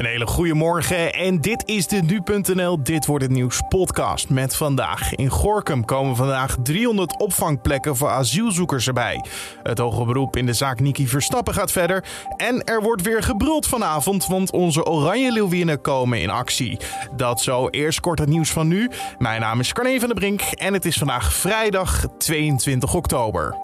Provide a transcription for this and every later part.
Een hele goede morgen en dit is de Nu.nl Dit Wordt Het Nieuws podcast met vandaag. In Gorkum komen vandaag 300 opvangplekken voor asielzoekers erbij. Het hoge beroep in de zaak Niki Verstappen gaat verder. En er wordt weer gebruld vanavond, want onze Oranje Leeuwinnen komen in actie. Dat zo, eerst kort het nieuws van nu. Mijn naam is Carne van der Brink en het is vandaag vrijdag 22 oktober.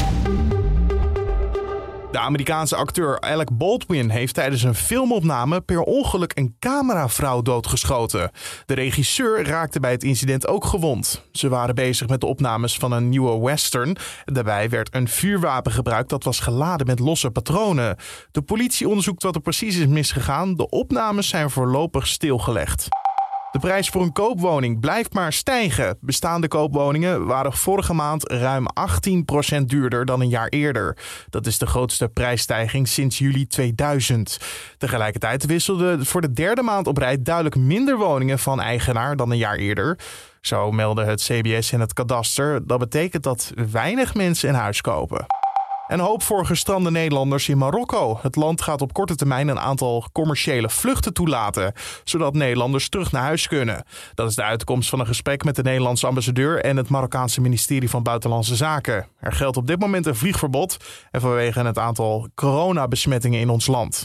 De Amerikaanse acteur Alec Baldwin heeft tijdens een filmopname per ongeluk een cameravrouw doodgeschoten. De regisseur raakte bij het incident ook gewond. Ze waren bezig met de opnames van een nieuwe western. Daarbij werd een vuurwapen gebruikt dat was geladen met losse patronen. De politie onderzoekt wat er precies is misgegaan. De opnames zijn voorlopig stilgelegd. De prijs voor een koopwoning blijft maar stijgen. Bestaande koopwoningen waren vorige maand ruim 18% duurder dan een jaar eerder. Dat is de grootste prijsstijging sinds juli 2000. Tegelijkertijd wisselden voor de derde maand op rij duidelijk minder woningen van eigenaar dan een jaar eerder. Zo melden het CBS en het kadaster. Dat betekent dat weinig mensen een huis kopen. En hoop voor gestrande Nederlanders in Marokko. Het land gaat op korte termijn een aantal commerciële vluchten toelaten, zodat Nederlanders terug naar huis kunnen. Dat is de uitkomst van een gesprek met de Nederlandse ambassadeur en het Marokkaanse ministerie van Buitenlandse Zaken. Er geldt op dit moment een vliegverbod en vanwege het aantal coronabesmettingen in ons land.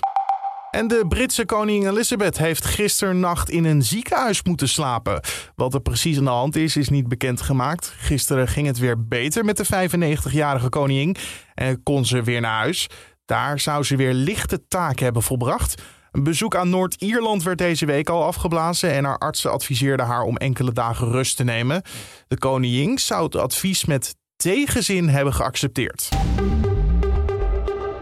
En de Britse koningin Elizabeth heeft gisternacht in een ziekenhuis moeten slapen. Wat er precies aan de hand is, is niet bekendgemaakt. Gisteren ging het weer beter met de 95-jarige koningin en kon ze weer naar huis. Daar zou ze weer lichte taken hebben volbracht. Een bezoek aan Noord-Ierland werd deze week al afgeblazen en haar artsen adviseerden haar om enkele dagen rust te nemen. De koningin zou het advies met tegenzin hebben geaccepteerd.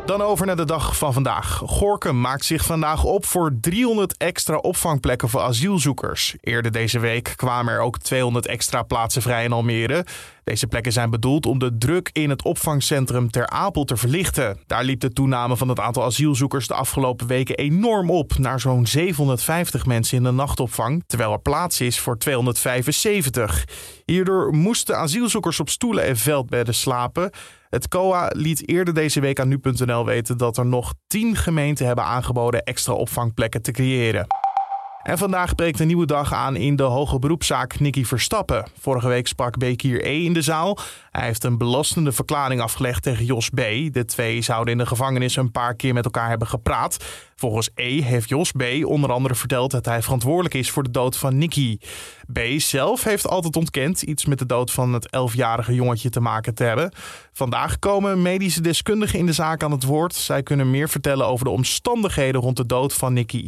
Dan over naar de dag van vandaag. Gorkum maakt zich vandaag op voor 300 extra opvangplekken voor asielzoekers. Eerder deze week kwamen er ook 200 extra plaatsen vrij in Almere. Deze plekken zijn bedoeld om de druk in het opvangcentrum Ter Apel te verlichten. Daar liep de toename van het aantal asielzoekers de afgelopen weken enorm op, naar zo'n 750 mensen in de nachtopvang, terwijl er plaats is voor 275. Hierdoor moesten asielzoekers op stoelen en veldbedden slapen. Het COA liet eerder deze week aan nu.nl weten dat er nog 10 gemeenten hebben aangeboden extra opvangplekken te creëren. En vandaag breekt een nieuwe dag aan in de hoge beroepszaak Nicky Verstappen. Vorige week sprak Bekier E in de zaal. Hij heeft een belastende verklaring afgelegd tegen Jos B. De twee zouden in de gevangenis een paar keer met elkaar hebben gepraat. Volgens E heeft Jos B. onder andere verteld dat hij verantwoordelijk is voor de dood van Nicky. B. zelf heeft altijd ontkend iets met de dood van het elfjarige jongetje te maken te hebben. Vandaag komen medische deskundigen in de zaak aan het woord. Zij kunnen meer vertellen over de omstandigheden rond de dood van Nicky.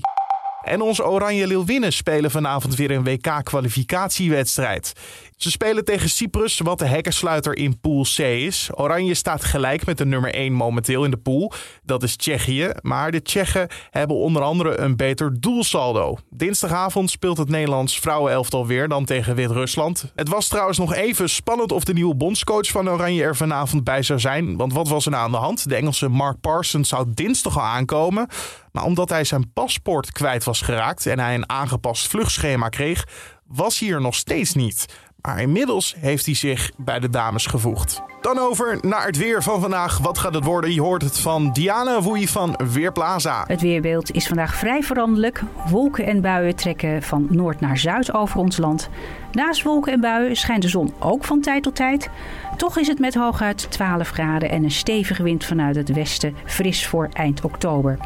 En onze Oranje Leeuwinnen spelen vanavond weer een WK-kwalificatiewedstrijd. Ze spelen tegen Cyprus, wat de hekkensluiter in Pool C is. Oranje staat gelijk met de nummer 1 momenteel in de pool. Dat is Tsjechië. Maar de Tsjechen hebben onder andere een beter doelsaldo. Dinsdagavond speelt het Nederlands vrouwenelftal weer dan tegen Wit-Rusland. Het was trouwens nog even spannend of de nieuwe bondscoach van Oranje er vanavond bij zou zijn. Want wat was er nou aan de hand? De Engelse Mark Parsons zou dinsdag al aankomen. Maar omdat hij zijn paspoort kwijt was geraakt en hij een aangepast vluchtschema kreeg, was hij er nog steeds niet. Maar inmiddels heeft hij zich bij de dames gevoegd. Dan over naar het weer van vandaag. Wat gaat het worden? Je hoort het van Diana Woei van Weerplaza. Het weerbeeld is vandaag vrij veranderlijk. Wolken en buien trekken van noord naar zuid over ons land. Naast wolken en buien schijnt de zon ook van tijd tot tijd. Toch is het met hooguit 12 graden en een stevige wind vanuit het westen fris voor eind oktober.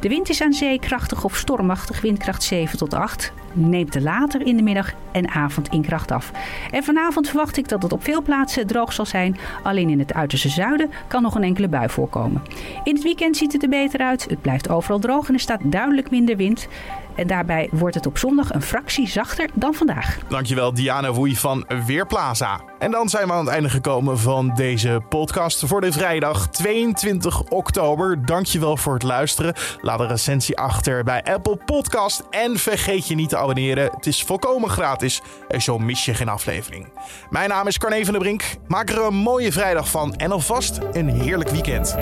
De wind is aan zee krachtig of stormachtig, windkracht 7 tot 8. Neemt er later in de middag en avond in kracht af. En vanavond verwacht ik dat het op veel plaatsen droog zal zijn. Alleen in het uiterste zuiden kan nog een enkele bui voorkomen. In het weekend ziet het er beter uit. Het blijft overal droog en er staat duidelijk minder wind. En daarbij wordt het op zondag een fractie zachter dan vandaag. Dankjewel Diana Woei van Weerplaza. En dan zijn we aan het einde gekomen van deze podcast voor de vrijdag 22 oktober. Dankjewel voor het luisteren. Laat een recensie achter bij Apple Podcast. En vergeet je niet te abonneren. Het is volkomen gratis en zo mis je geen aflevering. Mijn naam is Carne van der Brink. Maak er een mooie vrijdag van en alvast een heerlijk weekend.